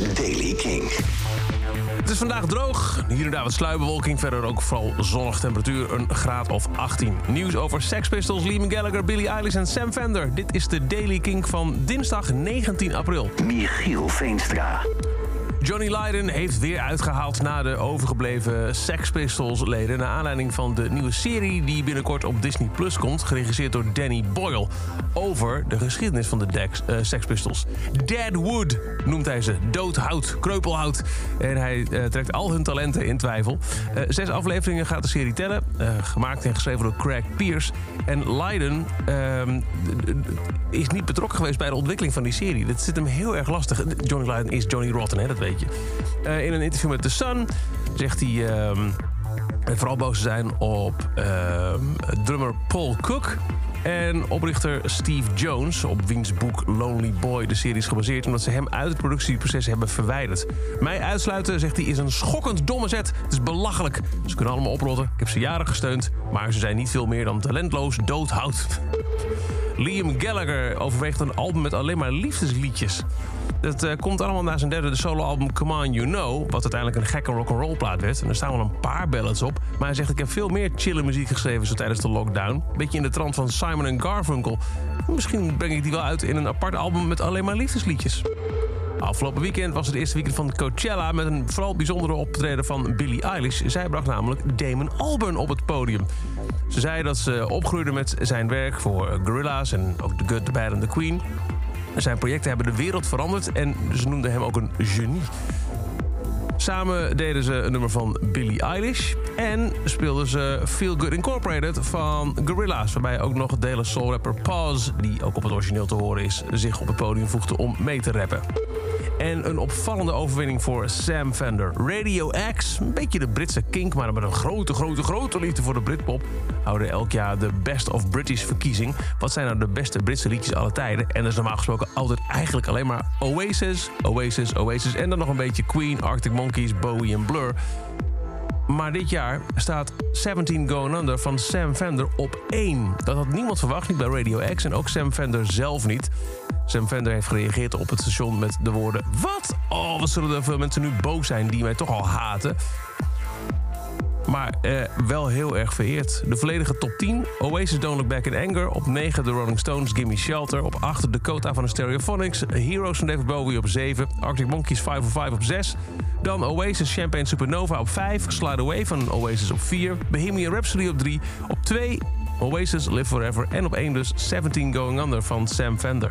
is Daily King. Het is vandaag droog. Hier en daar wat sluierbewolking. Verder ook vooral zonnig temperatuur. Een graad of 18. Nieuws over Sex Pistols, Liam Gallagher, Billie Eilish en Sam Fender. Dit is de Daily King van dinsdag 19 april. Michiel Veenstra. Johnny Lydon heeft weer uitgehaald na de overgebleven Sex Pistols-leden... naar aanleiding van de nieuwe serie die binnenkort op Disney Plus komt... geregisseerd door Danny Boyle, over de geschiedenis van de Dex, uh, Sex Pistols. Deadwood noemt hij ze, doodhout, kreupelhout. En hij uh, trekt al hun talenten in twijfel. Uh, zes afleveringen gaat de serie tellen, gemaakt en geschreven door Craig Pierce. En Lydon ehm, is niet betrokken geweest bij de ontwikkeling van die serie. Dat zit hem heel erg lastig. Johnny Lydon is Johnny Rotten, hè, dat weet uh, in een interview met The Sun zegt hij uh, vooral boos te zijn op uh, drummer Paul Cook. En oprichter Steve Jones, op wiens boek Lonely Boy de serie is gebaseerd... omdat ze hem uit het productieproces hebben verwijderd. Mij uitsluiten, zegt hij, is een schokkend domme zet. Het is belachelijk. Ze kunnen allemaal oprotten. Ik heb ze jaren gesteund, maar ze zijn niet veel meer dan talentloos doodhout. Liam Gallagher overweegt een album met alleen maar liefdesliedjes. Het uh, komt allemaal na zijn derde soloalbum Come On You Know... wat uiteindelijk een gekke rock'n'roll plaat werd. En er staan wel een paar ballads op. Maar hij zegt, ik heb veel meer chille muziek geschreven... zo tijdens de lockdown. Beetje in de trant van Simon Garfunkel. Misschien breng ik die wel uit in een apart album... met alleen maar liefdesliedjes. Afgelopen weekend was het eerste weekend van Coachella... met een vooral bijzondere optreden van Billie Eilish. Zij bracht namelijk Damon Albarn op het podium. Ze zei dat ze opgroeide met zijn werk voor Gorillaz... en ook The Good, The Bad and The Queen... Zijn projecten hebben de wereld veranderd en ze noemden hem ook een genie. Samen deden ze een nummer van Billie Eilish. En speelden ze Feel Good Incorporated van Gorillaz. Waarbij ook nog de hele soulrapper Paz, die ook op het origineel te horen is... zich op het podium voegde om mee te rappen. En een opvallende overwinning voor Sam Fender. Radio X, een beetje de Britse kink... maar met een grote, grote, grote liefde voor de Britpop... houden elk jaar de Best of British verkiezing. Wat zijn nou de beste Britse liedjes aller tijden? En dat is normaal gesproken altijd eigenlijk alleen maar Oasis, Oasis, Oasis... en dan nog een beetje Queen, Arctic Monkeys, Bowie en Blur... Maar dit jaar staat 17 Going Under van Sam Fender op 1. Dat had niemand verwacht, niet bij Radio X en ook Sam Fender zelf niet. Sam Fender heeft gereageerd op het station met de woorden... Wat? Oh, wat zullen er veel mensen nu boos zijn die mij toch al haten? Maar eh, wel heel erg vereerd. De volledige top 10. Oasis Don't Look Back in Anger. Op 9 de Rolling Stones Gimme Shelter. Op 8 Dakota van de Stereophonics. Heroes van David Bowie op 7. Arctic Monkeys 505 op 6. Dan Oasis Champagne Supernova op 5. Slide Away van Oasis op 4. Bohemian Rhapsody op 3. Op 2 Oasis Live Forever. En op 1 dus 17 Going Under van Sam Fender.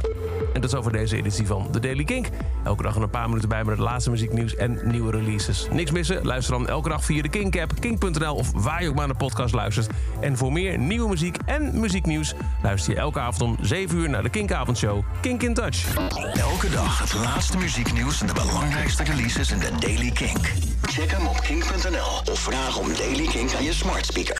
En dat is over deze editie van The Daily Kink. Elke dag een paar minuten bij met het laatste muzieknieuws en nieuwe releases. Niks missen? Luister dan elke dag via de Kink-app, kink.nl of waar je ook maar naar de podcast luistert. En voor meer nieuwe muziek en muzieknieuws luister je elke avond om 7 uur naar de Kinkavondshow Kink in Touch. Elke dag het laatste muzieknieuws en de belangrijkste releases in de Daily Kink. Check hem op kink.nl of vraag om Daily Kink aan je smart speaker.